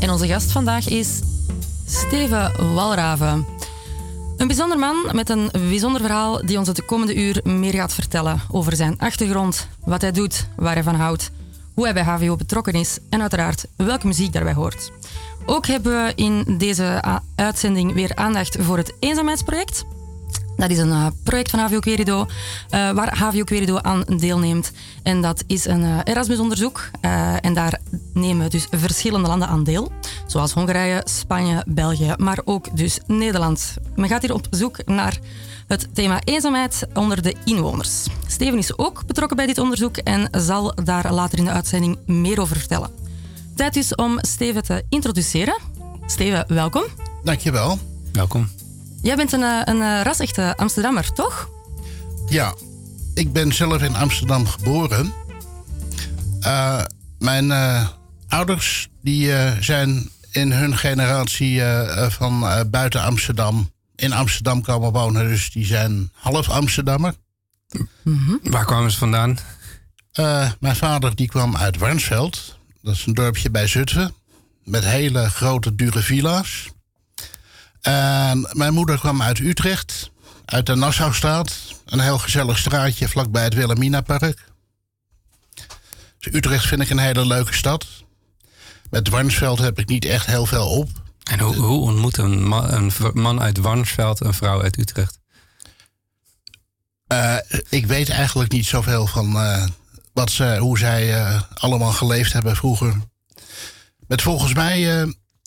En onze gast vandaag is Steven Walraven. Een bijzonder man met een bijzonder verhaal die ons het de komende uur meer gaat vertellen over zijn achtergrond, wat hij doet, waar hij van houdt, hoe hij bij HVO betrokken is en uiteraard welke muziek daarbij hoort. Ook hebben we in deze uitzending weer aandacht voor het eenzaamheidsproject. Dat is een eh, project van HVO Querido, eh, waar HVO Querido aan deelneemt. En dat is een eh, Erasmus-onderzoek. eh, en daar nemen dus verschillende landen aan deel. Zoals Hongarije, Spanje, België, maar ook dus Nederland. Men gaat hier op zoek naar het thema eenzaamheid onder de inwoners. Steven is ook betrokken bij dit onderzoek en zal daar later in de uitzending meer over vertellen. Tijd dus om Steven te introduceren. Steven, welkom. Dankjewel. Welkom. Jij bent een, eh, een eh, ras-echte Amsterdammer, toch? Ja, ik ben zelf in Amsterdam geboren. Eh, mijn eh, ouders die, eh, zijn in hun generatie van eh, buiten Amsterdam in Amsterdam komen wonen. Dus die zijn half Amsterdammer. Waar kwamen ze vandaan? Eh, mijn vader die kwam uit Warnsveld. Dat is een dorpje bij Zutphen. Met hele grote, dure villa's. En mijn moeder kwam uit Utrecht. Uit de Nassaustraat. Een heel gezellig straatje vlakbij het Wilhelminapark. Dus Utrecht vind ik een hele leuke stad. Met Warnsveld heb ik niet echt heel veel op. En hoe, hoe ontmoet een man, een man uit Warnsveld een vrouw uit Utrecht? Eh, ik weet eigenlijk niet zoveel van eh, wat ze, hoe zij eh, allemaal geleefd hebben vroeger. Met volgens mij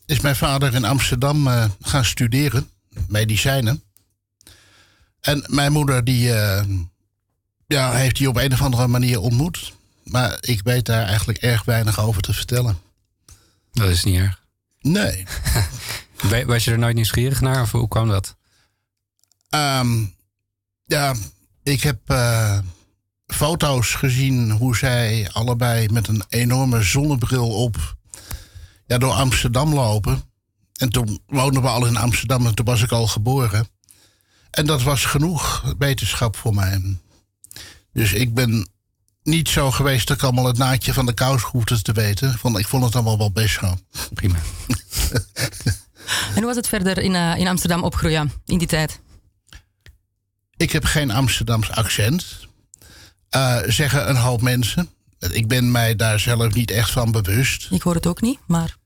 is mijn vader in Amsterdam eh, gaan studeren, medicijnen. En mijn moeder die, eh, ja, heeft die op een of andere manier ontmoet. Maar ik weet daar eigenlijk erg weinig over te vertellen. Dat is niet erg. Nee. Was je er nooit nieuwsgierig naar of hoe kwam dat? Ehm, ja, ik heb eh, foto's gezien hoe zij allebei met een enorme zonnebril op ja, door Amsterdam lopen. En toen woonden we al in Amsterdam en toen was ik al geboren. En dat was genoeg wetenschap voor mij. Dus ik ben niet zo geweest dat ik allemaal het naadje van de kous hoefde te weten. Vond, ik vond het allemaal wel best zo. Prima. En hoe was het verder in, eh, in Amsterdam opgroeien in die tijd? Ik heb geen Amsterdams accent. Eh, zeggen een hoop mensen. Ik ben mij daar zelf niet echt van bewust. Ik hoor het ook niet, maar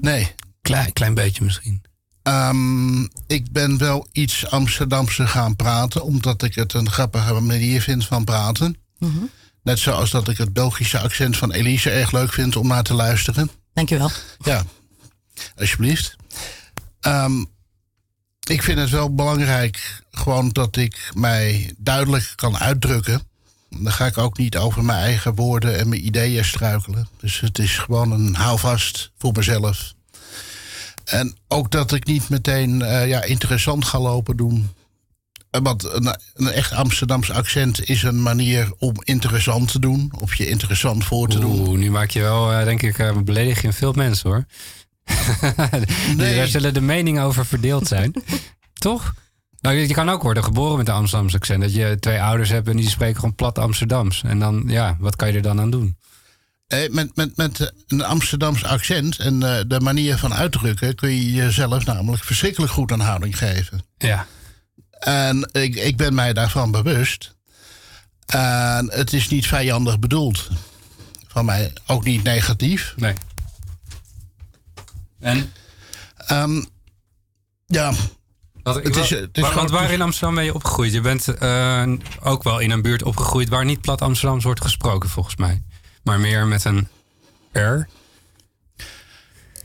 Nee. Klein, klein beetje misschien. Ehm, ik ben wel iets Amsterdamse gaan praten, omdat ik het een grappige manier vind van praten. Net zoals dat ik het Belgische accent van Elise erg leuk vind om naar te luisteren. dankjewel. Ja, alsjeblieft. Ehm, ik vind het wel belangrijk gewoon dat ik mij duidelijk kan uitdrukken. Dan ga ik ook niet over mijn eigen woorden en mijn ideeën struikelen. Dus het is gewoon een houvast voor mezelf. En ook dat ik niet meteen eh, ja, interessant ga lopen doen. Eh, Want een, een echt Amsterdams accent is een manier om interessant te doen. Of je interessant voor te doen. Oeh, nu maak je wel, eh, denk ik, eh, beledig je veel mensen hoor. Nee. Daar zullen de meningen over verdeeld zijn. Toch? Nou, je kan ook worden geboren met een Amsterdamse accent. Dat je twee ouders hebt en die spreken gewoon plat Amsterdams. En dan, ja, wat kan je er dan aan doen? Eh, met, met, met een Amsterdams accent en eh, de manier van uitdrukken kun je jezelf namelijk verschrikkelijk goed aan houding geven. Ja. En ik, ik ben mij daarvan bewust. En het is niet vijandig bedoeld. Van mij ook niet negatief. Nee. En? Ehm, ja, Wat, ik Het is- het is want waar in Amsterdam ben je opgegroeid? Je bent eh, ook wel in een buurt opgegroeid waar niet plat Amsterdams wordt gesproken, volgens mij. Maar meer met een R.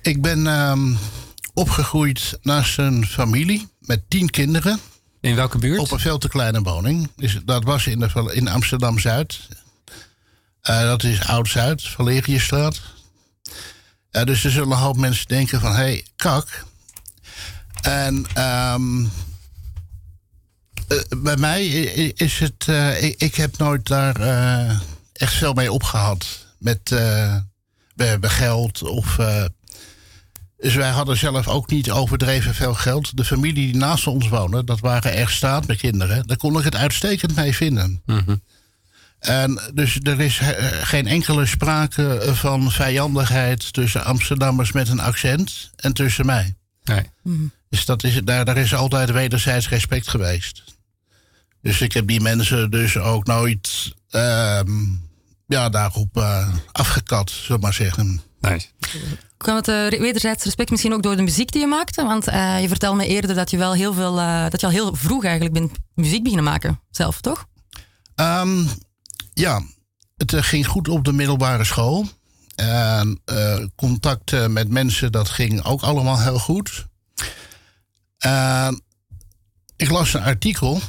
ik ben ehm, opgegroeid naast een familie met tien kinderen. In welke buurt? Op een veel te kleine woning. Dus dat was in, de, in Amsterdam Zuid. Eh, dat is Oud-Zuid, Valeriusstraat. Uh, dus er zullen een hoop mensen denken van, hé, hey, kak. En um, uh, bij mij is het, uh, ik, ik, heb nooit daar echt veel mee opgehad. Met, we hebben geld of... dus wij hadden zelf ook niet overdreven veel geld. De familie die naast ons woonde, dat waren echt staat met kinderen. Daar kon ik het uitstekend mee vinden. Mm -hmm. En dus er is geen enkele sprake van vijandigheid tussen Amsterdammers met een accent en tussen mij. Nee. Dus dat is, daar, daar is altijd wederzijds respect geweest. Dus ik heb die mensen dus ook nooit um, ja, daarop uh, afgekat, zullen maar zeggen. Nice. Kwam het uh, wederzijds respect misschien ook door de muziek die je maakte? Want uh, je vertelde me eerder dat je wel heel veel, dat je al heel vroeg eigenlijk bent muziek beginnen maken, zelf, toch? Um, ja, het ging goed op de middelbare school. En uh, contact met mensen, dat ging ook allemaal heel goed. En ik las een artikel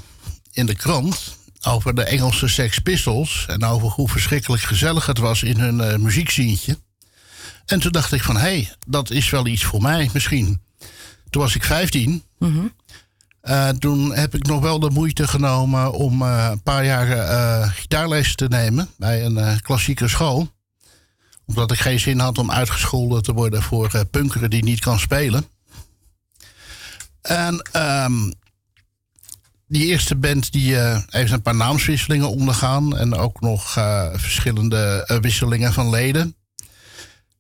in de krant over de Engelse Sex Pistols. En over hoe verschrikkelijk gezellig het was in hun uh, muziekzientje. En toen dacht ik van, hé, hey, dat is wel iets voor mij misschien. Toen was ik 15. Mm -hmm. Uh, toen heb ik nog wel de moeite genomen om uh, een paar jaar uh, gitaarles te nemen bij een klassieke school. Omdat ik geen zin had om uitgescholden te worden voor punkeren die niet kan spelen. En um, die eerste band die heeft een paar naamswisselingen ondergaan. En ook nog verschillende wisselingen van leden.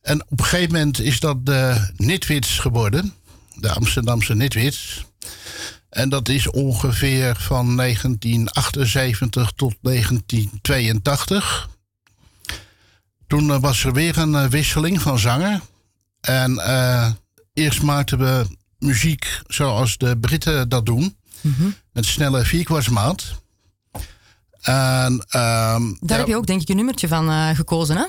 En op een gegeven moment is dat de Nitwits geworden. De Amsterdamse Nitwits. En dat is ongeveer van 1978 tot 1982. Toen was er weer een wisseling van zanger. En eerst maakten we muziek zoals de Britten dat doen. Mm -hmm. Met snelle vierkwartsmaat. En, um, Daar ja, heb je ook denk ik een nummertje van uh, gekozen, hè?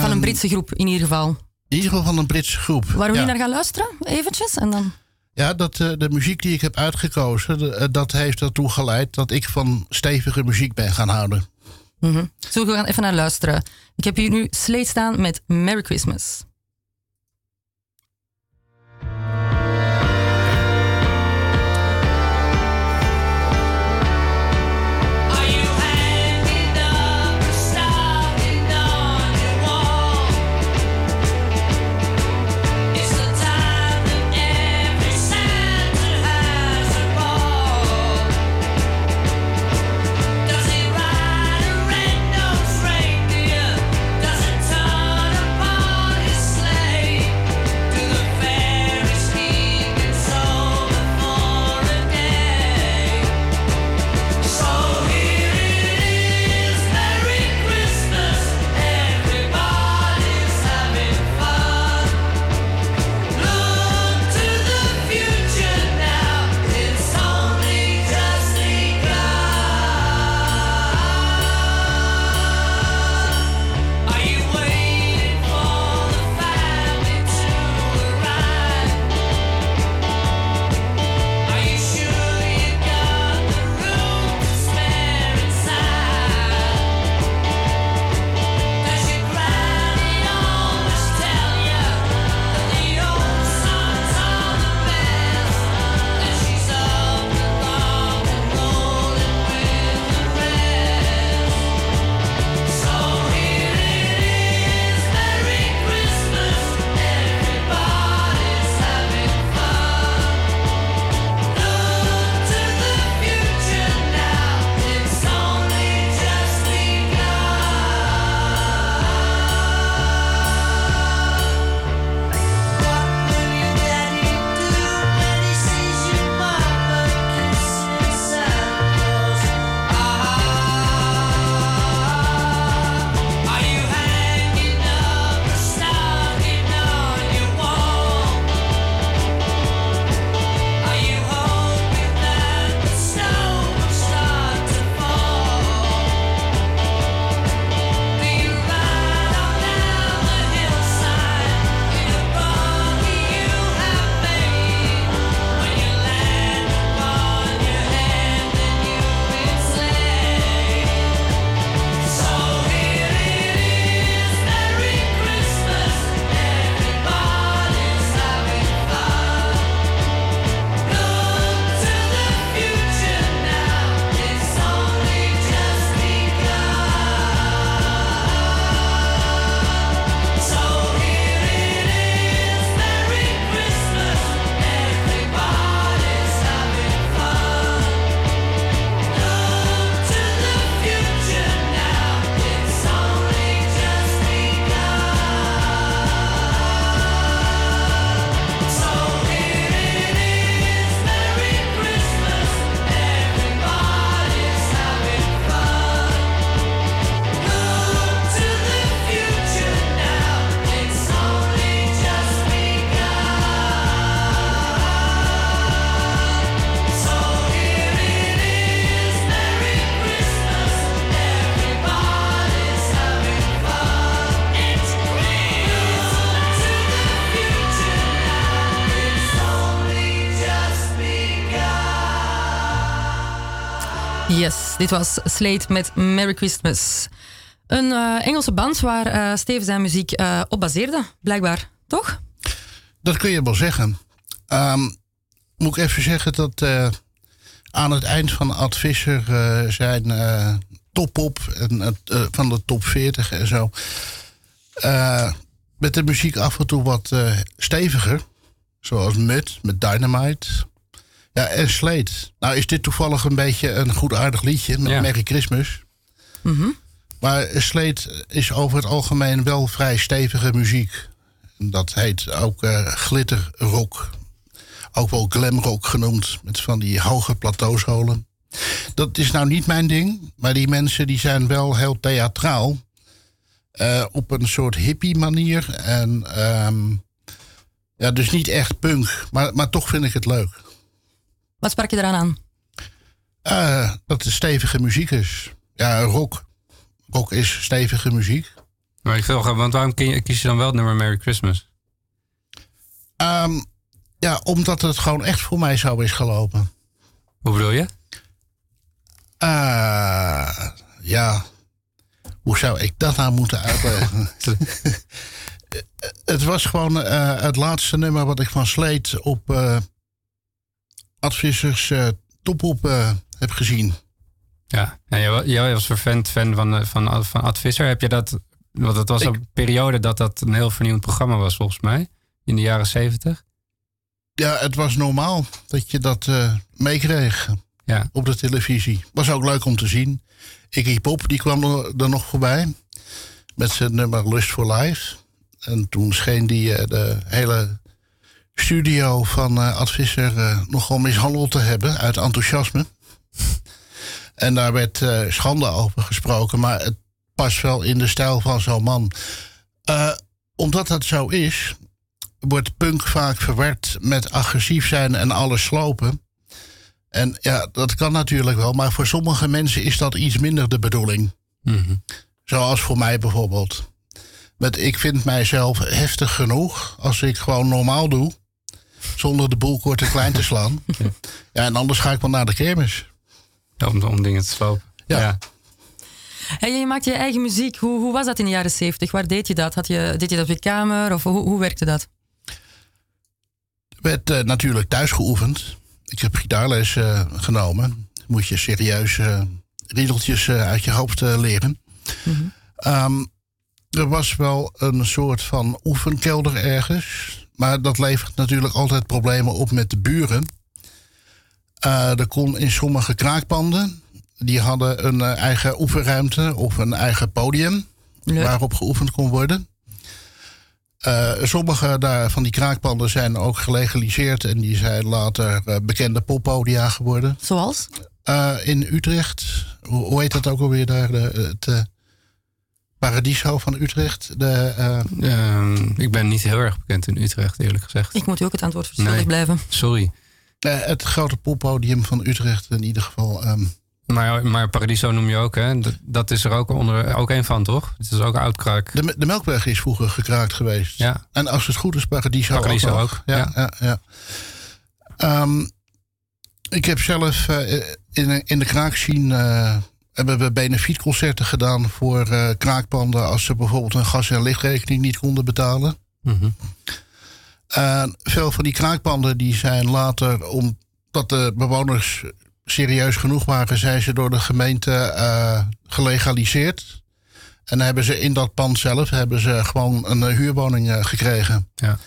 Van een Britse groep in ieder geval. In ieder geval van een Britse groep. Waar we ja. niet naar gaan luisteren, eventjes, en dan... Ja, dat, uh, de muziek die ik heb uitgekozen, de, dat heeft ertoe geleid dat ik van stevige muziek ben gaan houden. Mm -hmm. Zullen we gaan even naar luisteren? Ik heb hier nu Slate staan met Merry Christmas. Dit was Slate met Merry Christmas. Een eh, Engelse band waar eh Steven zijn muziek eh, op baseerde, blijkbaar. Toch? Dat kun je wel zeggen. Ehm, moet ik even zeggen dat aan het eind van Ad zijn top op en van de top 40 en zo. met de muziek af en toe wat steviger. Zoals Mud met Dynamite. Ja, en Slate. Nou is dit toevallig een beetje een goed aardig liedje met Ja. Merry Christmas. Maar Slate is over het algemeen wel vrij stevige muziek. Dat heet ook eh glitterrock. Ook wel glamrock genoemd. Met van die hoge plateauscholen. Dat is nou niet mijn ding. Maar die mensen die zijn wel heel theatraal. eh, op een soort hippie manier. En ehm, ja, dus niet echt punk. Maar, maar toch vind ik het leuk. Wat sprak je eraan aan? Eh, dat het stevige muziek is. Ja, rock. Rock is stevige muziek. Maar ik wil, want waarom kie- kies je dan wel het nummer Merry Christmas? Ehm, ja, omdat het gewoon echt voor mij zo is gelopen. Hoe bedoel je? Ah, ja. Hoe zou ik dat nou moeten uitleggen? het was gewoon eh, het laatste nummer wat ik van Sleet op eh Advissers eh top op eh, heb gezien. Ja, en jij, wa- jij was vervent fan van, eh, van, van Ad Visser. Heb je dat... Want het was Ik- een periode dat dat een heel vernieuwend programma was, volgens mij. In de jaren zeventig. Ja, het was normaal dat je dat eh, meekreeg Ja. op de televisie. Was ook leuk om te zien. Iggy Pop, die kwam er, er nog voorbij. Met zijn nummer Lust for Life. En toen scheen die de hele studio van eh Ad Visser eh, nogal mishandeld te hebben uit enthousiasme. en daar werd eh, schande over gesproken, maar het past wel in de stijl van zo'n man. Eh, omdat dat zo is, wordt punk vaak verward met agressief zijn en alles slopen. En ja, dat kan natuurlijk wel, maar voor sommige mensen is dat iets minder de bedoeling. Mhm. Zoals voor mij bijvoorbeeld. Met ik vind mijzelf heftig genoeg als ik gewoon normaal doe. Zonder de boel kort en klein te slaan. Ja, en anders ga ik wel naar de kermis. Om, om dingen te slopen. Ja. Hey, je maakte je eigen muziek. Hoe, hoe was dat in de jaren 70? Waar deed je dat? Had je, deed je dat op je kamer? Of hoe, hoe werkte dat? werd eh, natuurlijk thuis geoefend. Ik heb gitaarles eh, genomen. Moet je serieus eh, riedeltjes eh, uit je hoofd eh, leren. Ehm, er was wel een soort van oefenkelder ergens. Maar dat levert natuurlijk altijd problemen op met de buren. Eh, er kon in sommige kraakpanden... die hadden een eh, eigen oefenruimte of een eigen podium... Leuk. waarop geoefend kon worden. Eh, sommige daar van die kraakpanden zijn ook gelegaliseerd... en die zijn later bekende poppodia geworden. Zoals? In Utrecht, hoe, hoe heet dat ook alweer daar? De, het Paradiso van Utrecht. De, eh, Ehm, ik ben niet heel erg bekend in Utrecht, eerlijk gezegd. Ik moet u ook het antwoord verschuldigd Nee. blijven. Sorry. eh, het grote poppodium van Utrecht in ieder geval. ehm, Maar, maar Paradiso noem je ook, hè? Dat, dat is er ook, onder, ook een van, toch? Het is ook oudkraak. de, de Melkweg is vroeger gekraakt geweest. Ja. En als het goed is, Paradiso, Paradiso ook. Ja, ja. ja. ja, Ehm, ik heb zelf eh, in, in de kraakscene... eh hebben we benefietconcerten gedaan voor eh, kraakpanden... als ze bijvoorbeeld een gas- en lichtrekening niet konden betalen. Mhm. En veel van die kraakpanden die zijn later, omdat de bewoners serieus genoeg waren, zijn ze door de gemeente eh, gelegaliseerd. En hebben ze in dat pand zelf hebben ze gewoon een huurwoning eh, gekregen. Ja.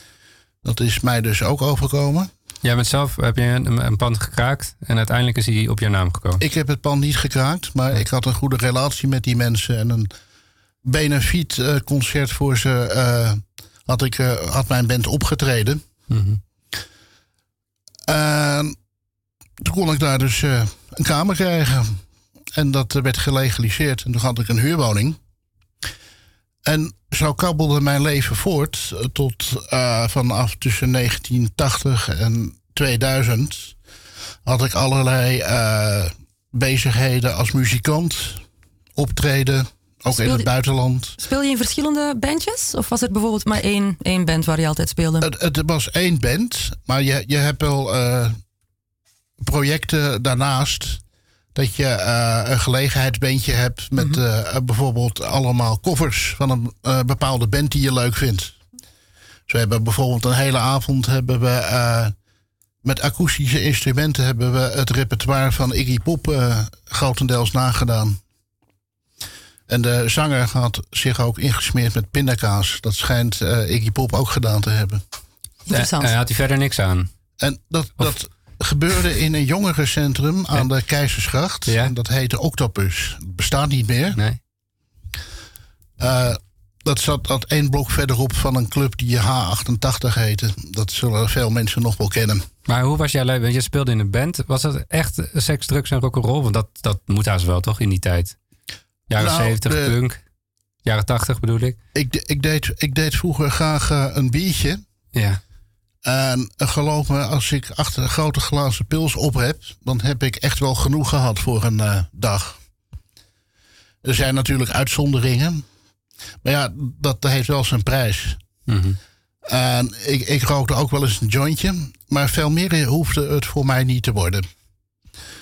Dat is mij dus ook overkomen. Jij bent zelf, heb je een, een pand gekraakt en uiteindelijk is hij op je naam gekomen. Ik heb het pand niet gekraakt, maar ik had een goede relatie met die mensen. En een benefietconcert voor ze eh, had, ik, eh, had mijn band opgetreden. Mhm. En toen kon ik daar dus eh, een kamer krijgen. En dat eh, werd gelegaliseerd. En toen had ik een huurwoning. En zo kabbelde mijn leven voort eh, tot eh, vanaf tussen 1980 en 2000. Had ik allerlei eh, bezigheden als muzikant, optreden, ook in het buitenland. Speel je in verschillende bandjes? Of was het bijvoorbeeld maar één, één band waar je altijd speelde? Het, het was één band, maar je, je hebt wel projecten daarnaast Dat je eh, een gelegenheidsbandje hebt met eh, bijvoorbeeld allemaal covers van een eh, bepaalde band die je leuk vindt. Zo hebben we bijvoorbeeld een hele avond hebben we, eh, met akoestische instrumenten hebben we het repertoire van Iggy Pop eh, grotendeels nagedaan. En de zanger had zich ook ingesmeerd met pindakaas. Dat schijnt eh, Iggy Pop ook gedaan te hebben. Interessant. Daar had hij verder niks aan. En dat, dat gebeurde in een jongerencentrum aan de Keizersgracht. Ja. En dat heette Octopus. Het bestaat niet meer. Nee. Eh, dat zat dat één blok verderop van een club die H88 heette. Dat zullen veel mensen nog wel kennen. Maar hoe was jouw leven? Je speelde in een band. Was dat echt seks, drugs en rock'n'roll? Want dat, dat moet haast wel, toch? In die tijd. Jaren Nou, 70, de- punk. Jaren 80 bedoel ik. Ik, ik, deed, ik deed vroeger graag eh, een biertje. Ja. En geloof me, als ik achter een grote glazen pils op heb, dan heb ik echt wel genoeg gehad voor een eh, dag. Er zijn natuurlijk uitzonderingen. Maar ja, dat heeft wel zijn prijs. Mhm. En ik, ik rookte ook wel eens een jointje. Maar veel meer hoefde het voor mij niet te worden.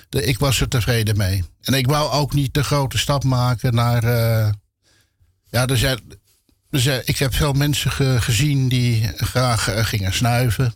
De, ik was er tevreden mee. En ik wou ook niet de grote stap maken naar. eh, ja, er zijn, er zijn, ik heb veel mensen ge- gezien die graag eh, gingen snuiven.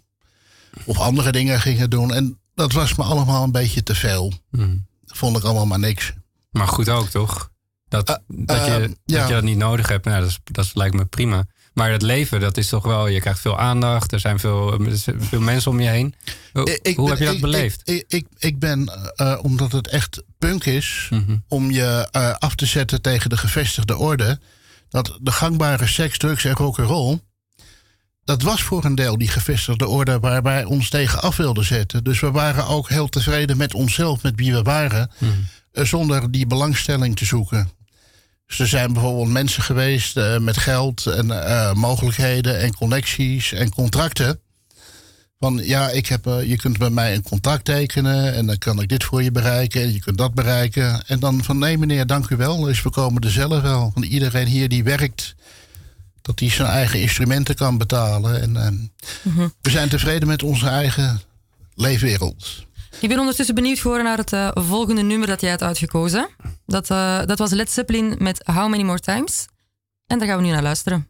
Of andere dingen gingen doen. En dat was me allemaal een beetje te veel. Mhm. Vond ik allemaal maar niks. Maar goed ook, toch? Dat, dat, je, eh, dat ja. je dat niet nodig hebt, nou, dat, is, dat lijkt me prima. Maar het leven, dat is toch wel... Je krijgt veel aandacht, er zijn veel, veel mensen om je heen. Hoe, ben- heb je dat ik- beleefd? Ik, ik, ben, eh, omdat het echt punk is, Mhm. om je eh, af te zetten tegen de gevestigde orde. Dat de gangbare seks, drugs en rock'n'roll. Dat was voor een deel die gevestigde orde waar wij ons tegen af wilden zetten. Dus we waren ook heel tevreden met onszelf, met wie we waren. eh, zonder die belangstelling te zoeken. Dus er zijn bijvoorbeeld mensen geweest eh, met geld en eh, mogelijkheden en connecties en contracten. Van ja, ik heb, eh, je kunt bij mij een contract tekenen en dan kan ik dit voor je bereiken en je kunt dat bereiken. En dan van nee meneer, dank u wel, dus we komen er zelf wel. Want iedereen hier die werkt, dat hij zijn eigen instrumenten kan betalen. En eh, we zijn tevreden met onze eigen leefwereld. Ik ben ondertussen benieuwd geworden naar het eh, volgende nummer dat jij hebt uitgekozen. Dat, dat was Led Zeppelin met How Many More Times. En daar gaan we nu naar luisteren.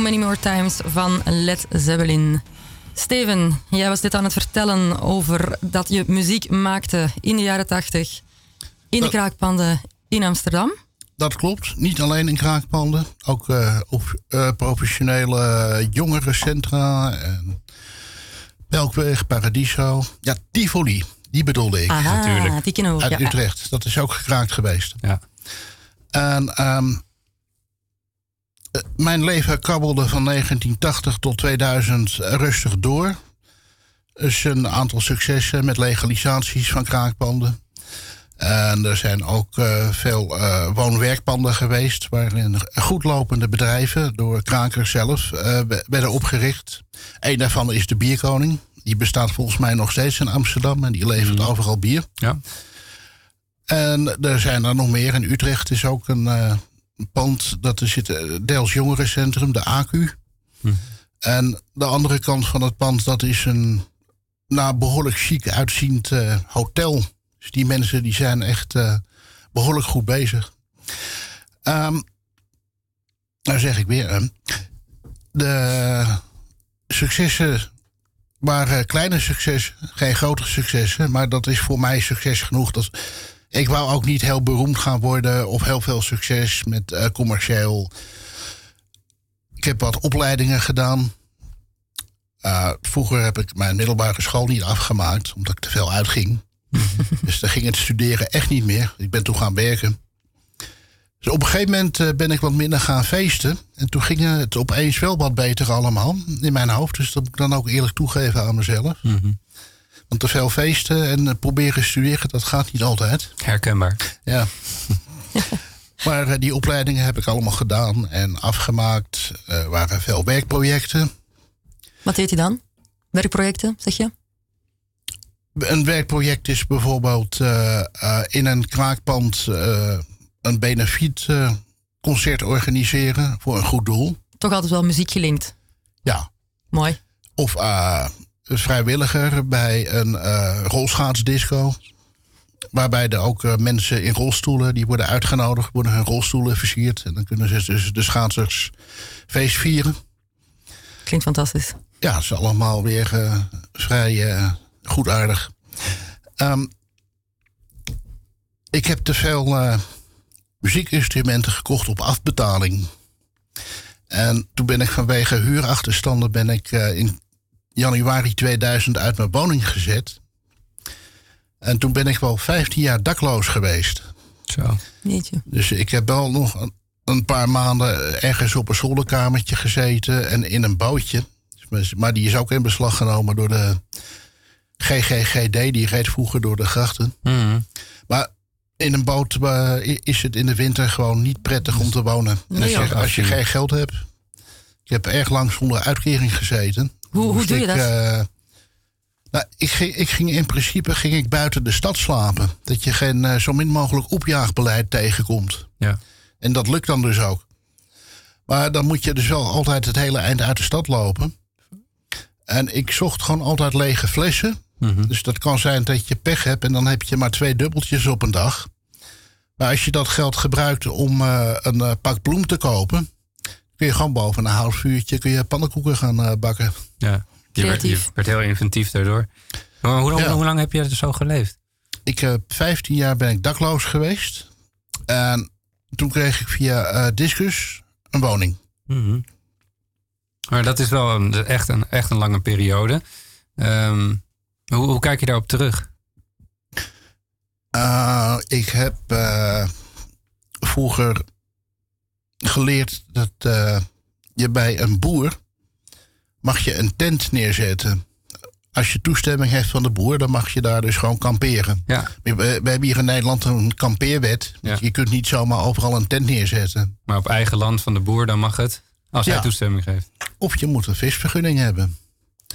How Many More Times van Led Zeppelin. Steven, jij was dit aan het vertellen over dat je muziek maakte in de jaren tachtig in de Dat- kraakpanden in Amsterdam. Dat klopt. Niet alleen in kraakpanden. Ook eh, op eh, professionele jongerencentra. En Belkweg, Paradiso. Ja, Tivoli. Die bedoelde ik. Aha, natuurlijk. die kennen we ook. Uit ja. Utrecht. Dat is ook gekraakt geweest. Ja. En ehm, eh, mijn leven kabbelde van 1980 tot 2000 rustig door. Dus een aantal successen met legalisaties van kraakpanden. En er zijn ook eh, veel eh, woon-werkpanden geweest... waarin goed lopende bedrijven door krakers zelf eh, we- werden opgericht. Een daarvan is de Bierkoning. Die bestaat volgens mij nog steeds in Amsterdam... en die levert overal bier. Ja. En er zijn er nog meer. In Utrecht is ook een eh, pand, dat er zit eh, Deels Jongerencentrum, de AQ. En de andere kant van het pand, dat is een nou, behoorlijk chic uitziend eh, hotel. Dus die mensen die zijn echt eh, behoorlijk goed bezig. Ehm nou zeg ik weer, de successen waren kleine successen, geen grote successen. Maar dat is voor mij succes genoeg. Dat, ik wou ook niet heel beroemd gaan worden of heel veel succes met eh, commercieel. Ik heb wat opleidingen gedaan. Uh, vroeger heb ik mijn middelbare school niet afgemaakt, omdat ik te veel uitging. dus dan ging het studeren echt niet meer. Ik ben toen gaan werken. Dus op een gegeven moment uh, ben ik wat minder gaan feesten. En toen ging het opeens wel wat beter allemaal in mijn hoofd. Dus dat moet ik dan ook eerlijk toegeven aan mezelf. Mm -hmm. Want te veel feesten en uh, proberen studeren, dat gaat niet altijd. Herkenbaar. Ja. maar uh, die opleidingen heb ik allemaal gedaan en afgemaakt. Er waren veel werkprojecten. Wat deed je dan? Werkprojecten, zeg je? Een werkproject is bijvoorbeeld uh, uh, in een kraakpand uh, een benefietconcert organiseren voor een goed doel. Toch altijd wel muziek gelinkt. Ja. Mooi. Of vrijwilliger bij een rolschaatsdisco. Waarbij er ook mensen in rolstoelen, die worden uitgenodigd, worden hun rolstoelen versierd. En dan kunnen ze dus de schaatsers feest vieren. Klinkt fantastisch. Ja, het is allemaal weer uh, vrij uh, goedaardig. Um, ik heb te veel uh, muziekinstrumenten gekocht op afbetaling. En toen ben ik vanwege huurachterstanden ben ik in januari 2000 uit mijn woning gezet. En toen ben ik wel 15 jaar dakloos geweest. Zo. Jeetje. Dus ik heb wel nog een, een paar maanden ergens op een zolderkamertje gezeten en in een bootje. Maar die is ook in beslag genomen door de GGGD. Die reed vroeger door de grachten. Mm. Maar in een boot uh, is het in de winter gewoon niet prettig om te wonen. Nee, als, je, als je geen geld hebt. Ik heb erg lang zonder uitkering gezeten. Hoe, hoe doe je ik, dat? Uh, nou, ik, ging, ik ging in principe ging ik buiten de stad slapen. Dat je geen uh, zo min mogelijk opjaagbeleid tegenkomt. Ja. En dat lukt dan dus ook. Maar dan moet je dus wel altijd het hele eind uit de stad lopen. En ik zocht gewoon altijd lege flessen. Mhm. Dus dat kan zijn dat je pech hebt en dan heb je maar twee dubbeltjes op een dag. Maar als je dat geld gebruikt om eh, een eh, pak bloem te kopen, kun je gewoon boven een houtvuurtje kun je pannenkoeken gaan eh, bakken. Ja, je werd, je Creatief. werd heel inventief daardoor. Maar hoe, lang- Ja. hoe lang heb je zo geleefd? Ik heb 15 jaar ben ik dakloos geweest. En toen kreeg ik via eh, Discus een woning. Mhm. Maar dat is wel een, echt, een, echt een lange periode. Ehm, hoe, hoe kijk je daarop terug? Eh, ik heb eh, vroeger geleerd dat eh, je bij een boer mag je een tent neerzetten. Als je toestemming heeft van de boer, dan mag je daar dus gewoon kamperen. Ja, We, we hebben hier in Nederland een kampeerwet. Ja. Je kunt niet zomaar overal een tent neerzetten. maar op eigen land van de boer, dan mag het. Als hij toestemming geeft. Of je moet een visvergunning hebben.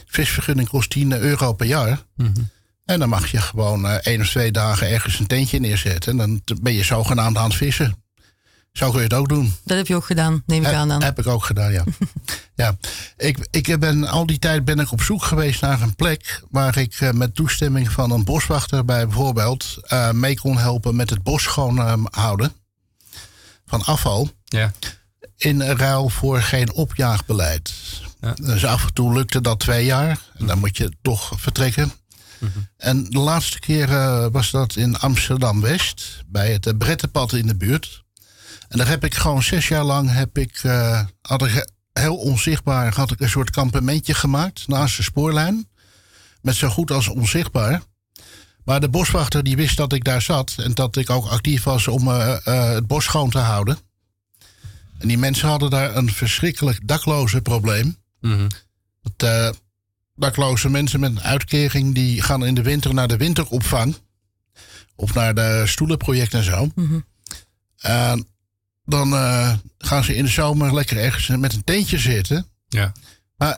Visvergunning kost 10 euro per jaar. Mhm. En dan mag je gewoon eh, één of twee dagen ergens een tentje neerzetten. En dan ben je zogenaamd aan het vissen. Zo kun je het ook doen. Dat heb je ook gedaan, neem ik Heb, aan dan. heb ik ook gedaan, ja. ja. Ik, ik ben al die tijd ben ik op zoek geweest naar een plek waar ik eh, met toestemming van een boswachter bij bijvoorbeeld eh, mee kon helpen met het bos schoon eh, houden van afval. Ja, In ruil voor geen opjaagbeleid. Ja. Dus af en toe lukte dat twee jaar. En dan moet je toch vertrekken. En de laatste keer eh, was dat in Amsterdam-West. Bij het Brettenpad in de buurt. En daar heb ik gewoon zes jaar lang... Heb ik, eh, had ik heel onzichtbaar had ik een soort kampementje gemaakt... naast de spoorlijn. Met zo goed als onzichtbaar. Maar de boswachter die wist dat ik daar zat. En dat ik ook actief was om eh, eh, het bos schoon te houden. En die mensen hadden daar een verschrikkelijk dakloze probleem. Mhm. Dat, eh, dakloze mensen met een uitkering... die gaan in de winter naar de winteropvang. Of naar de stoelenproject en zo. En dan eh, gaan ze in de zomer lekker ergens met een tentje zitten. ja. Maar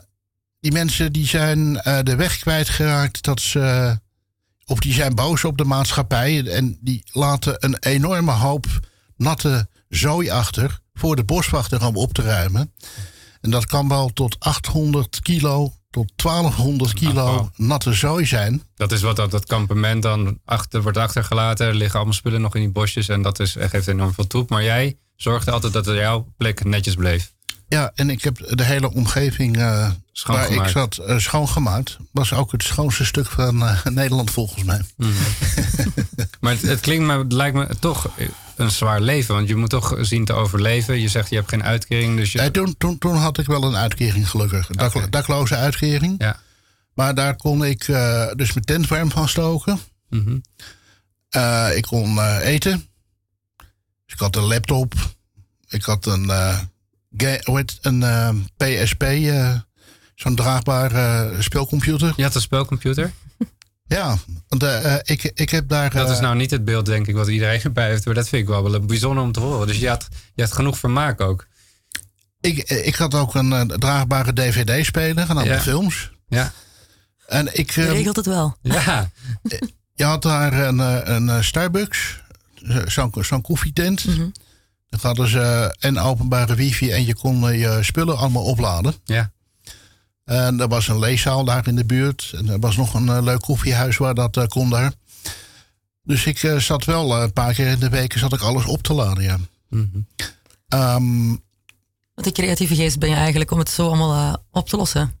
die mensen die zijn eh, de weg kwijtgeraakt dat ze. Of die zijn boos op de maatschappij. En die laten een enorme hoop natte zooi achter. voor de boswachter om op te ruimen. En dat kan wel tot 800 kilo tot 1200 kilo natte zooi zijn. Dat is wat dat, dat kampement dan achter, wordt achtergelaten. Er liggen allemaal spullen nog in die bosjes. En dat is, geeft enorm veel troep. Maar jij zorgde altijd dat er jouw plek netjes bleef. Ja, en ik heb de hele omgeving eh, waar ik zat eh, schoongemaakt. Was ook het schoonste stuk van eh, Nederland volgens mij. Maar het, het klinkt me, het lijkt me toch een zwaar leven. Want je moet toch zien te overleven. Je zegt je hebt geen uitkering. Dus je, Nee, toen, toen, toen had ik wel een uitkering gelukkig. Een dak- dakloze uitkering. ja. Maar daar kon ik dus mijn tent warm van stoken. Mhm. Ik kon eten. Dus ik had een laptop. Ik had een, eh, heet, het? een eh, PSP, eh, zo'n draagbare eh, speelcomputer. Je had een spelcomputer. Ja, want eh, eh, ik, ik heb daar... Dat is eh, nou niet het beeld, denk ik, wat iedereen erbij heeft. Maar dat vind ik wel, wel bijzonder om te horen. Dus je had, je had genoeg vermaak ook. ik, ik had ook een eh, draagbare DVD-speler, aantal Ja. films. Ja. En ik, Je eh, regelt het wel. Ja. Je had daar een, eh, een eh, Starbucks, eh, zo'n zo'n koffietent. Mhm. Dan hadden ze en openbare wifi en je kon eh, je spullen allemaal opladen. Ja. En er was een leeszaal daar in de buurt. En er was nog een eh, leuk koffiehuis waar dat eh, kon daar. Dus ik eh, zat wel een paar keer in de week zat ik alles op te laden, ja. Mhm. Ehm, Wat een creatieve geest ben je eigenlijk om het zo allemaal op te lossen.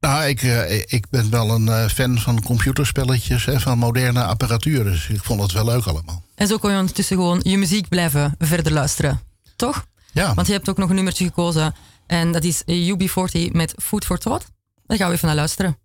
Nou, ik, eh, ik ben wel een eh, fan van computerspelletjes en van moderne apparatuur. Dus ik vond het wel leuk allemaal. En zo kon je ondertussen gewoon je muziek blijven verder luisteren. Toch? Ja, Want je hebt ook nog een nummertje gekozen. En dat is UB40 met Food for Thought. Daar gaan we even naar luisteren.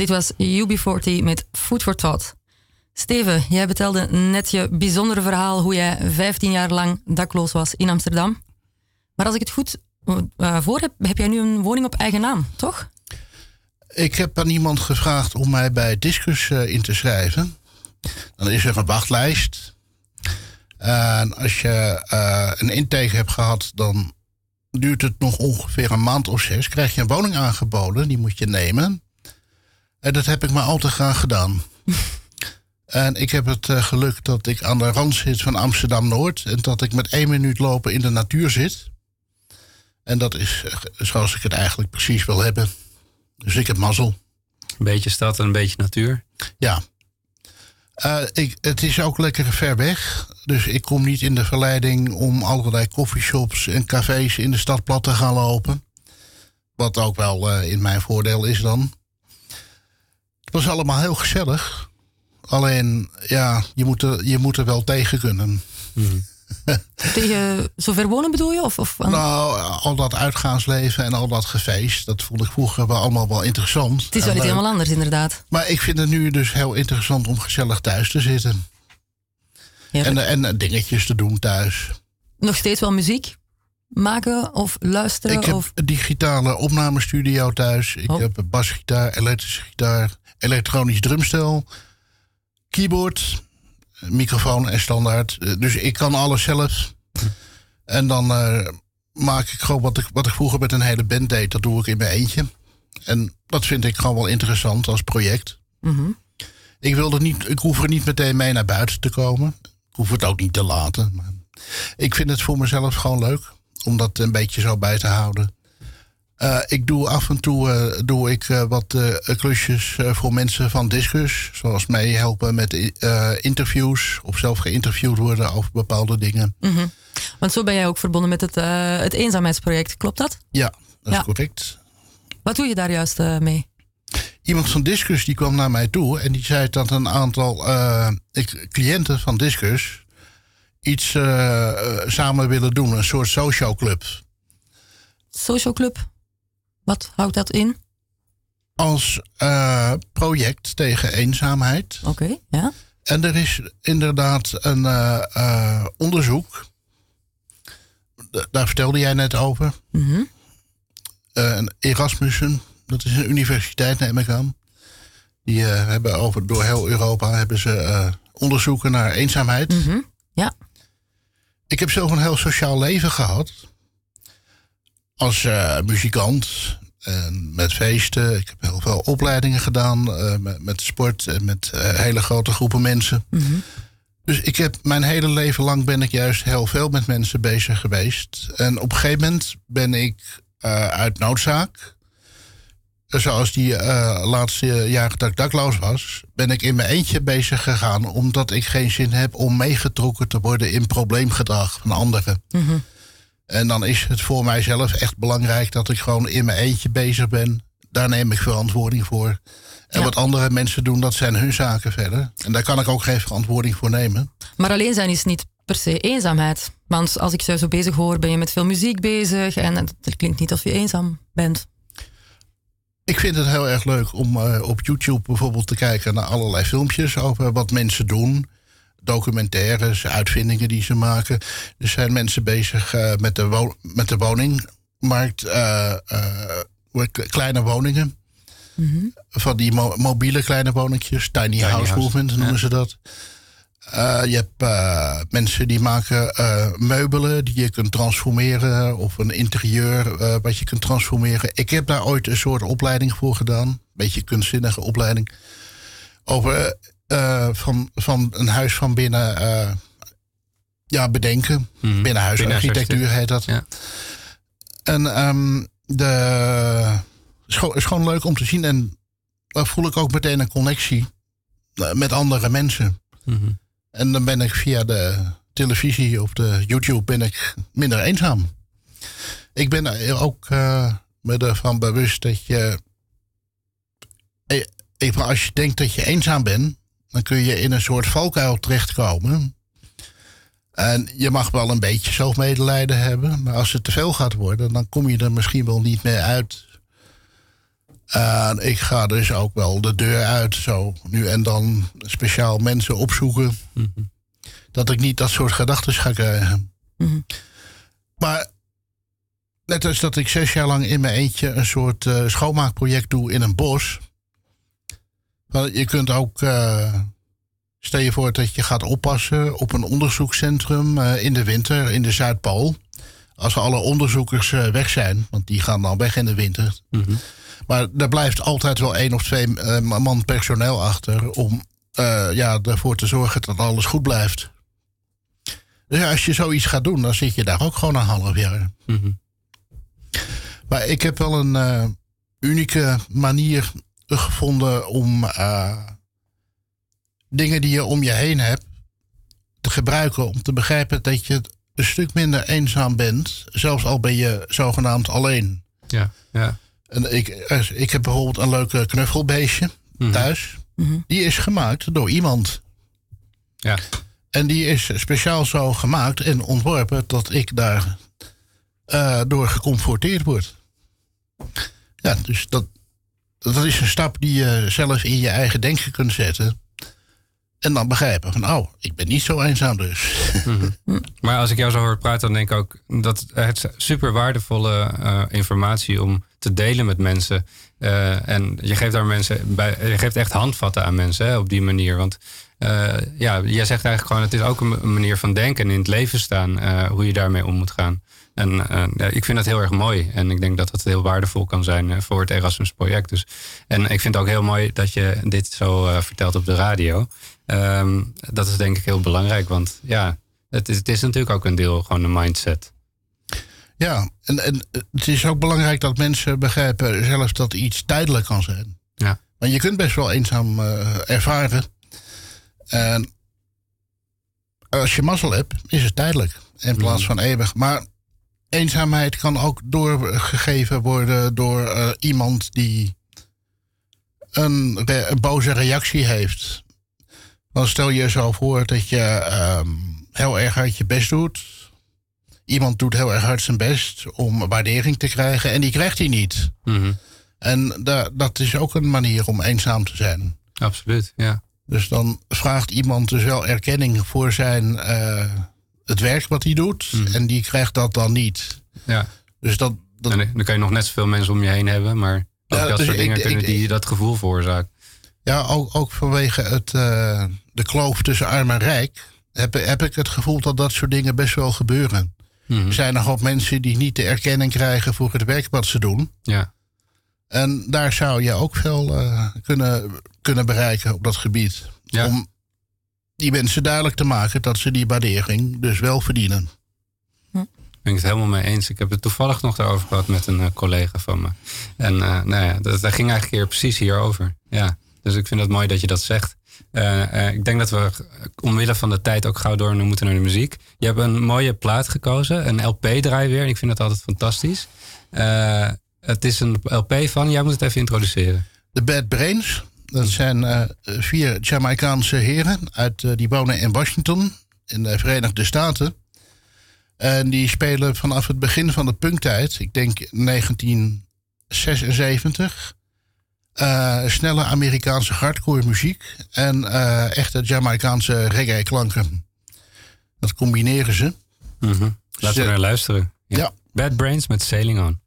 Dit was UB40 met Food for Thought. Steven, jij vertelde net je bijzondere verhaal hoe jij 15 jaar lang dakloos was in Amsterdam. Maar als ik het goed uh, voor heb, heb jij nu een woning op eigen naam, toch? Ik heb aan iemand gevraagd om mij bij Discus uh, in te schrijven. Dan is er een wachtlijst. En als je uh, een intake hebt gehad, dan duurt het nog ongeveer een maand of zes. Krijg je een woning aangeboden, die moet je nemen. En dat heb ik maar al te graag gedaan. en ik heb het uh, geluk dat ik aan de rand zit van Amsterdam Noord. En dat ik met één minuut lopen in de natuur zit. En dat is uh, zoals ik het eigenlijk precies wil hebben. Dus ik heb mazzel. Een beetje stad en een beetje natuur. Ja. Uh, ik, het is ook lekker ver weg. Dus ik kom niet in de verleiding om allerlei coffeeshops en cafés in de stad plat te gaan lopen. Wat ook wel uh, in mijn voordeel is dan. Het was allemaal heel gezellig. Alleen, ja, je moet er, je moet er wel tegen kunnen. Mm. Tegen zover wonen bedoel je? Of, of Nou, al dat uitgaansleven en al dat gefeest, dat vond ik vroeger wel allemaal wel interessant. Het is wel iets helemaal anders, inderdaad. Maar ik vind het nu dus heel interessant om gezellig thuis te zitten. Ja, en, en dingetjes te doen thuis. Nog steeds wel muziek maken of luisteren? Ik heb of... een digitale opnamestudio thuis. Ik Oh. heb een basgitaar, elektrische gitaar, elektronisch drumstel, keyboard, microfoon en standaard. Eh, Dus ik kan alles zelf. En dan eh, maak ik gewoon wat ik, wat ik vroeger met een hele band deed. Dat doe ik in mijn eentje. En dat vind ik gewoon wel interessant als project. Mhm. Ik, wil er niet, ik hoef er niet meteen mee naar buiten te komen. Ik hoef het ook niet te laten. Maar ik vind het voor mezelf gewoon leuk om dat een beetje zo bij te houden. Uh, ik doe af en toe uh, doe ik, uh, wat klusjes voor mensen van Discus. Zoals meehelpen met interviews of zelf geïnterviewd worden over bepaalde dingen. Mm -hmm. Want zo ben jij ook verbonden met het, het eenzaamheidsproject, klopt dat? Ja, dat is ja. correct. Wat doe je daar juist mee? Iemand van Discus die kwam naar mij toe en die zei dat een aantal cliënten van Discus iets samen willen doen, een soort social club. Social club? Wat houdt dat in? Als uh, project tegen eenzaamheid. Oké, okay, ja. En er is inderdaad een uh, uh, onderzoek. D daar vertelde jij net over. Mm -hmm. Erasmussen, dat is een universiteit, neem ik aan. Die hebben over, door heel Europa hebben ze onderzoeken naar eenzaamheid. Mm -hmm. Ja. Ik heb zelf een heel sociaal leven gehad als uh, muzikant en met feesten. Ik heb heel veel opleidingen gedaan uh, met, met, sport en met hele grote groepen mensen. Mm -hmm. Dus ik heb mijn hele leven lang ben ik juist heel veel met mensen bezig geweest. En op een gegeven moment ben ik uit noodzaak, zoals die laatste jaren dat ik dakloos was, ben ik in mijn eentje bezig gegaan omdat ik geen zin heb om meegetrokken te worden in probleemgedrag van anderen. Mm -hmm. En dan is het voor mijzelf echt belangrijk dat ik gewoon in mijn eentje bezig ben. Daar neem ik verantwoording voor. En Ja. wat andere mensen doen, dat zijn hun zaken verder. En daar kan ik ook geen verantwoording voor nemen. Maar alleen zijn is niet per se eenzaamheid. Want als ik jou zo bezig hoor, ben je met veel muziek bezig. En het klinkt niet alsof je eenzaam bent. Ik vind het heel erg leuk om eh, op YouTube bijvoorbeeld te kijken naar allerlei filmpjes over wat mensen doen. Documentaires, uitvindingen die ze maken. Er zijn mensen bezig eh, met, de wo- met de woningmarkt, eh, eh, kleine woningen. Mhm. Van die mo- mobiele kleine woningjes, tiny, house, house, movement noemen ja. ze dat. Eh, je hebt eh, mensen die maken eh, meubelen die je kunt transformeren. Of een interieur eh, wat je kunt transformeren. Ik heb daar ooit een soort opleiding voor gedaan. Een beetje kunstzinnige opleiding. Over eh, van, van een huis van binnen eh, ja, bedenken. Mhm. Binnenhuisarchitectuur heet dat. Ja. En ehm de, is gewoon- is gewoon leuk om te zien. En daar voel ik ook meteen een connectie eh, met andere mensen. Mhm. En dan ben ik via de televisie of de YouTube ben ik minder eenzaam. Ik ben er ook eh, me ervan bewust dat je... Even als je denkt dat je eenzaam bent... dan kun je in een soort valkuil terechtkomen. En je mag wel een beetje zelfmedelijden hebben... maar als het te veel gaat worden... dan kom je er misschien wel niet meer uit. En ik ga dus ook wel de deur uit, zo nu en dan speciaal mensen opzoeken. Dat ik niet dat soort gedachten ga krijgen. Maar net als dat ik zes jaar lang in mijn eentje een soort eh, schoonmaakproject doe in een bos. Je kunt ook, eh, stel je voor dat je gaat oppassen op een onderzoekscentrum eh, in de winter in de Zuidpool. Als alle onderzoekers eh, weg zijn, want die gaan dan weg in de winter. Maar er blijft altijd wel één of twee man personeel achter om ja, ervoor te zorgen dat alles goed blijft. Dus ja, als je zoiets gaat doen, dan zit je daar ook gewoon een half jaar. Maar ik heb wel een unieke manier gevonden om eh, dingen die je om je heen hebt te gebruiken om te begrijpen dat je een stuk minder eenzaam bent, zelfs al ben je zogenaamd alleen. Ja, ja. En ik, eh, ik heb bijvoorbeeld een leuke knuffelbeestje thuis. Die is gemaakt door iemand. ja. En die is speciaal zo gemaakt en ontworpen dat ik daar eh, door geconfronteerd word. Ja, dus dat, dat is een stap die je zelf in je eigen denken kunt zetten. En dan begrijpen van, oh, ik ben niet zo eenzaam dus. Maar als ik jou zo hoor praten, dan denk ik ook dat het super waardevolle eh, informatie om te delen met mensen. Eh, en je geeft daar mensen bij, je geeft echt handvatten aan mensen hè, op die manier. Want eh, ja, jij zegt eigenlijk gewoon, het is ook een manier van denken en in het leven staan, hoe je daarmee om moet gaan. En eh, ja, ik vind dat heel erg mooi. En ik denk dat dat heel waardevol kan zijn eh, voor het Erasmus project. Dus, en ik vind het ook heel mooi dat je dit zo eh, vertelt op de radio. Ehm, dat is denk ik heel belangrijk. Want ja, het is, het is natuurlijk ook een deel gewoon een mindset. Ja, en, en het is ook belangrijk dat mensen begrijpen zelfs dat iets tijdelijk kan zijn. Ja. Want je kunt best wel eenzaam ervaren. En als je mazzel hebt, is het tijdelijk in plaats van eeuwig. Maar eenzaamheid kan ook doorgegeven worden door eh, iemand die een, re- een boze reactie heeft. Dan stel je zo voor dat je ehm, heel erg hard je best doet. Iemand doet heel erg hard zijn best om waardering te krijgen en die krijgt hij niet. Mhm. En da- dat is ook een manier om eenzaam te zijn. Absoluut, ja. Dus dan vraagt iemand dus wel erkenning voor zijn, eh, het werk wat hij doet. En die krijgt dat dan niet. ja. Dus dat, dat, En dan kan je nog net zoveel mensen om je heen hebben, maar ook Ja, dat dus soort dingen ik- kunnen die dat gevoel veroorzaken. ja, ook, ook vanwege het, eh, de kloof tussen arm en rijk... Heb, heb ik het gevoel dat dat soort dingen best wel gebeuren. Mhm. Er zijn nogal mensen die niet de erkenning krijgen voor het werk wat ze doen. Ja, En daar zou je ook veel eh, kunnen, kunnen bereiken op dat gebied. Ja. Om die mensen duidelijk te maken dat ze die waardering dus wel verdienen. ben ik het helemaal mee eens. Ik heb het toevallig nog daarover gehad met een eh, collega van me. En eh, nou ja, dat, dat ging eigenlijk hier precies hierover. Ja, dus ik vind het mooi dat je dat zegt. Eh, eh, ik denk dat we omwille van de tijd ook gauw door moeten naar de muziek. Je hebt een mooie plaat gekozen, een LP-draai weer. En ik vind dat altijd fantastisch. Eh, het is een LP van, jij moet het even introduceren. De Bad Brains, dat zijn eh, vier Jamaicaanse heren uit, eh, die wonen in Washington, in de Verenigde Staten. En die spelen vanaf het begin van de punktijd, ik denk 1976, eh, snelle Amerikaanse hardcore muziek en echte Jamaicaanse reggae klanken. Dat combineren ze. Laten we naar luisteren. Ja. Bad Brains met Sailing on,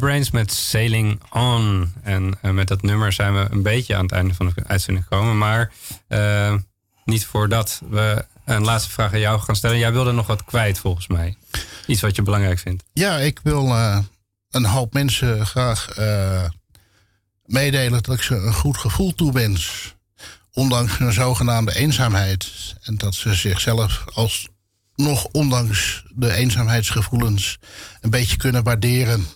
Brains met Sailing On. En uh, met dat nummer zijn we een beetje aan het einde van de uitzending gekomen. Maar uh, niet voordat we een laatste vraag aan jou gaan stellen. Jij wilde nog wat kwijt volgens mij. Iets wat je belangrijk vindt. Ja, ik wil uh, een hoop mensen graag meedelen dat ik ze een goed gevoel toewens. Ondanks hun zogenaamde eenzaamheid. En dat ze zichzelf als nog ondanks de eenzaamheidsgevoelens een beetje kunnen waarderen.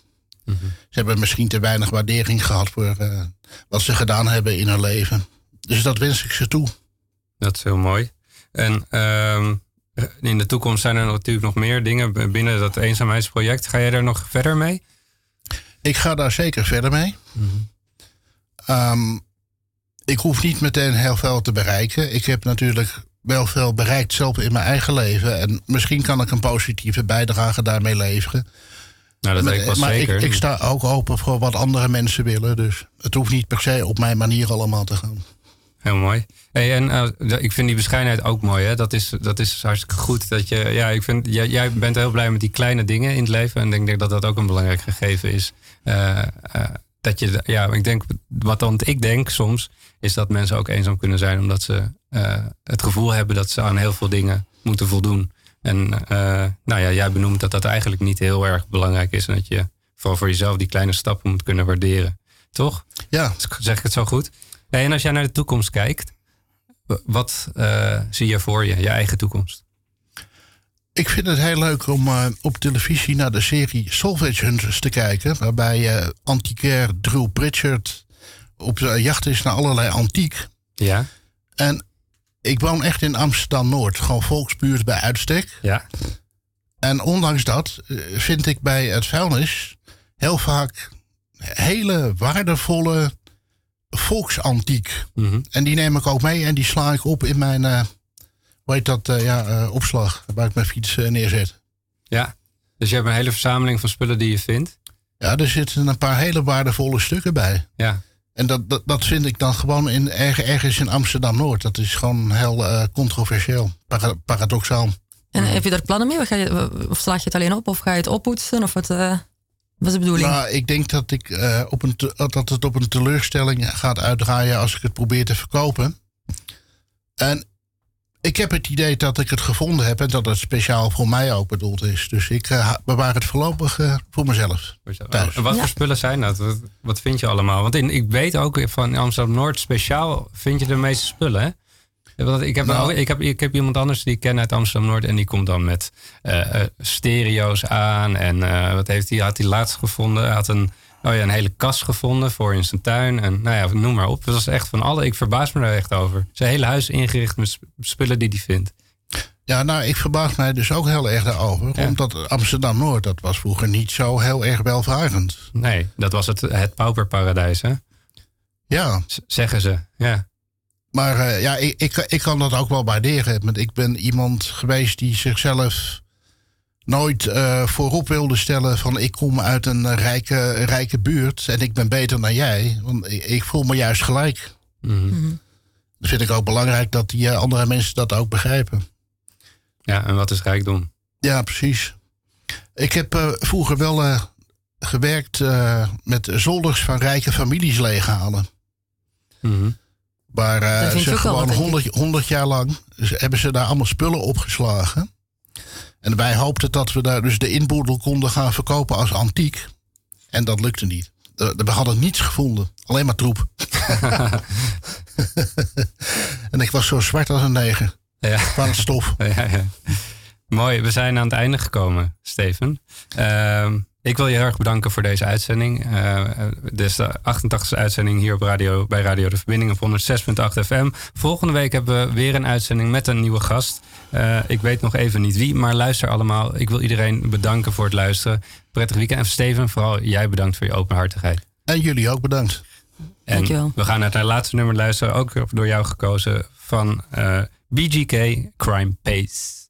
Mm -hmm. Ze hebben misschien te weinig waardering gehad voor uh, wat ze gedaan hebben in hun leven. Dus dat wens ik ze toe. Dat is heel mooi. En uh, in de toekomst zijn er natuurlijk nog meer dingen binnen dat eenzaamheidsproject. Ga jij daar nog verder mee? Ik ga daar zeker verder mee. Mm -hmm. um, ik hoef niet meteen heel veel te bereiken. Ik heb natuurlijk wel veel bereikt zelf in mijn eigen leven. En misschien kan ik een positieve bijdrage daarmee leveren. Nou, dat weet ik maar zeker. Ik, ik, sta ook open voor wat andere mensen willen. Dus het hoeft niet per se op mijn manier allemaal te gaan. Heel mooi. Hey, en uh, ik vind die bescheidenheid ook mooi. Hè? Dat, is, dat is hartstikke goed. Dat je, ja, ik vind, jij, jij bent heel blij met die kleine dingen in het leven. En ik denk dat dat ook een belangrijk gegeven is. Uh, uh, dat je, ja, ik denk, wat dan ik denk soms, is dat mensen ook eenzaam kunnen zijn. Omdat ze het gevoel hebben dat ze aan heel veel dingen moeten voldoen. En uh, nou ja, jij benoemt dat dat eigenlijk niet heel erg belangrijk is. En dat je vooral voor jezelf die kleine stappen moet kunnen waarderen. Toch? Ja. Zeg ik het zo goed? En als jij naar de toekomst kijkt, wat uh, zie je voor je, je eigen toekomst? Ik vind het heel leuk om uh, op televisie naar de serie Salvage Hunters te kijken. Waarbij uh, antiquair Drew Pritchard op de jacht is naar allerlei antiek. Ja. En ik woon echt in Amsterdam-Noord. Gewoon volksbuurt bij uitstek. Ja. En ondanks dat vind ik bij het vuilnis heel vaak hele waardevolle volksantiek. Mm -hmm. En die neem ik ook mee en die sla ik op in mijn, uh, hoe heet dat, uh, ja, uh, opslag. Waar ik mijn fiets neerzet. Ja, dus je hebt een hele verzameling van spullen die je vindt. Ja, er zitten een paar hele waardevolle stukken bij. Ja. En dat, dat, dat vind ik dan gewoon in, ergens in Amsterdam-Noord. Dat is gewoon heel uh, controversieel, para, paradoxaal. En heb je daar plannen mee? Of, ga je, of slaag je het alleen op? Of ga je het oppoetsen? Of wat, uh, wat is de bedoeling? Nou, ik denk dat, ik, uh, op een te, dat het op een teleurstelling gaat uitdraaien als ik het probeer te verkopen. En ik heb het idee dat ik het gevonden heb en dat het speciaal voor mij ook bedoeld is. Dus ik uh, bewaar het voorlopig uh, voor mezelf. Thuis. En wat ja. voor spullen zijn dat? Wat, wat vind je allemaal? Want in, ik weet ook van Amsterdam-Noord speciaal vind je de meeste spullen, hè? Want ik heb, nou, ook, ik, heb, ik heb iemand anders die ik ken uit Amsterdam-Noord en die komt dan met uh, stereo's aan. En wat heeft hij? Had hij laatst gevonden? Hij had een, oh ja, een hele kast gevonden voor in zijn tuin. En nou ja, noem maar op. Dat was echt van alle. Ik verbaas me daar echt over. Zijn hele huis ingericht met spullen die hij vindt. Ja, nou, ik verbaas mij dus ook heel erg daarover. Ja. Omdat Amsterdam-Noord, dat was vroeger niet zo heel erg welvarend. Nee, dat was het, het pauperparadijs, hè? Ja. Z zeggen ze, ja. Maar uh, ja, ik, ik, ik kan dat ook wel waarderen. Want ik ben iemand geweest die zichzelf nooit uh, voorop wilde stellen van ik kom uit een rijke, rijke buurt en ik ben beter dan jij. Want ik, ik voel me juist gelijk. Mm Mhm. -hmm. Dat vind ik ook belangrijk dat die uh, andere mensen dat ook begrijpen. Ja, en wat is rijkdom? Ja, precies. Ik heb uh, vroeger wel uh, gewerkt uh, met zolders van rijke families leeghalen. Mm -hmm. Waar ze gewoon honderd, honderd jaar lang hebben ze daar allemaal spullen opgeslagen. En wij hoopten dat we daar dus de inboedel konden gaan verkopen als antiek. En dat lukte niet. We hadden niets gevonden. Alleen maar troep. en ik was zo zwart als een neger. Ja. Van het stof. Ja, ja. Mooi, we zijn aan het einde gekomen, Steven. Uh, ik wil je heel erg bedanken voor deze uitzending. Uh, dit is de 88e uitzending hier op radio, bij Radio De Verbinding op 106.8 FM. Volgende week hebben we weer een uitzending met een nieuwe gast. Uh, ik weet nog even niet wie, maar luister allemaal. Ik wil iedereen bedanken voor het luisteren. Prettig weekend. En Steven, vooral jij bedankt voor je openhartigheid. En jullie ook bedankt. En Dankjewel. we gaan naar het laatste nummer luisteren, ook door jou gekozen, van eh, BGK Crime Pace.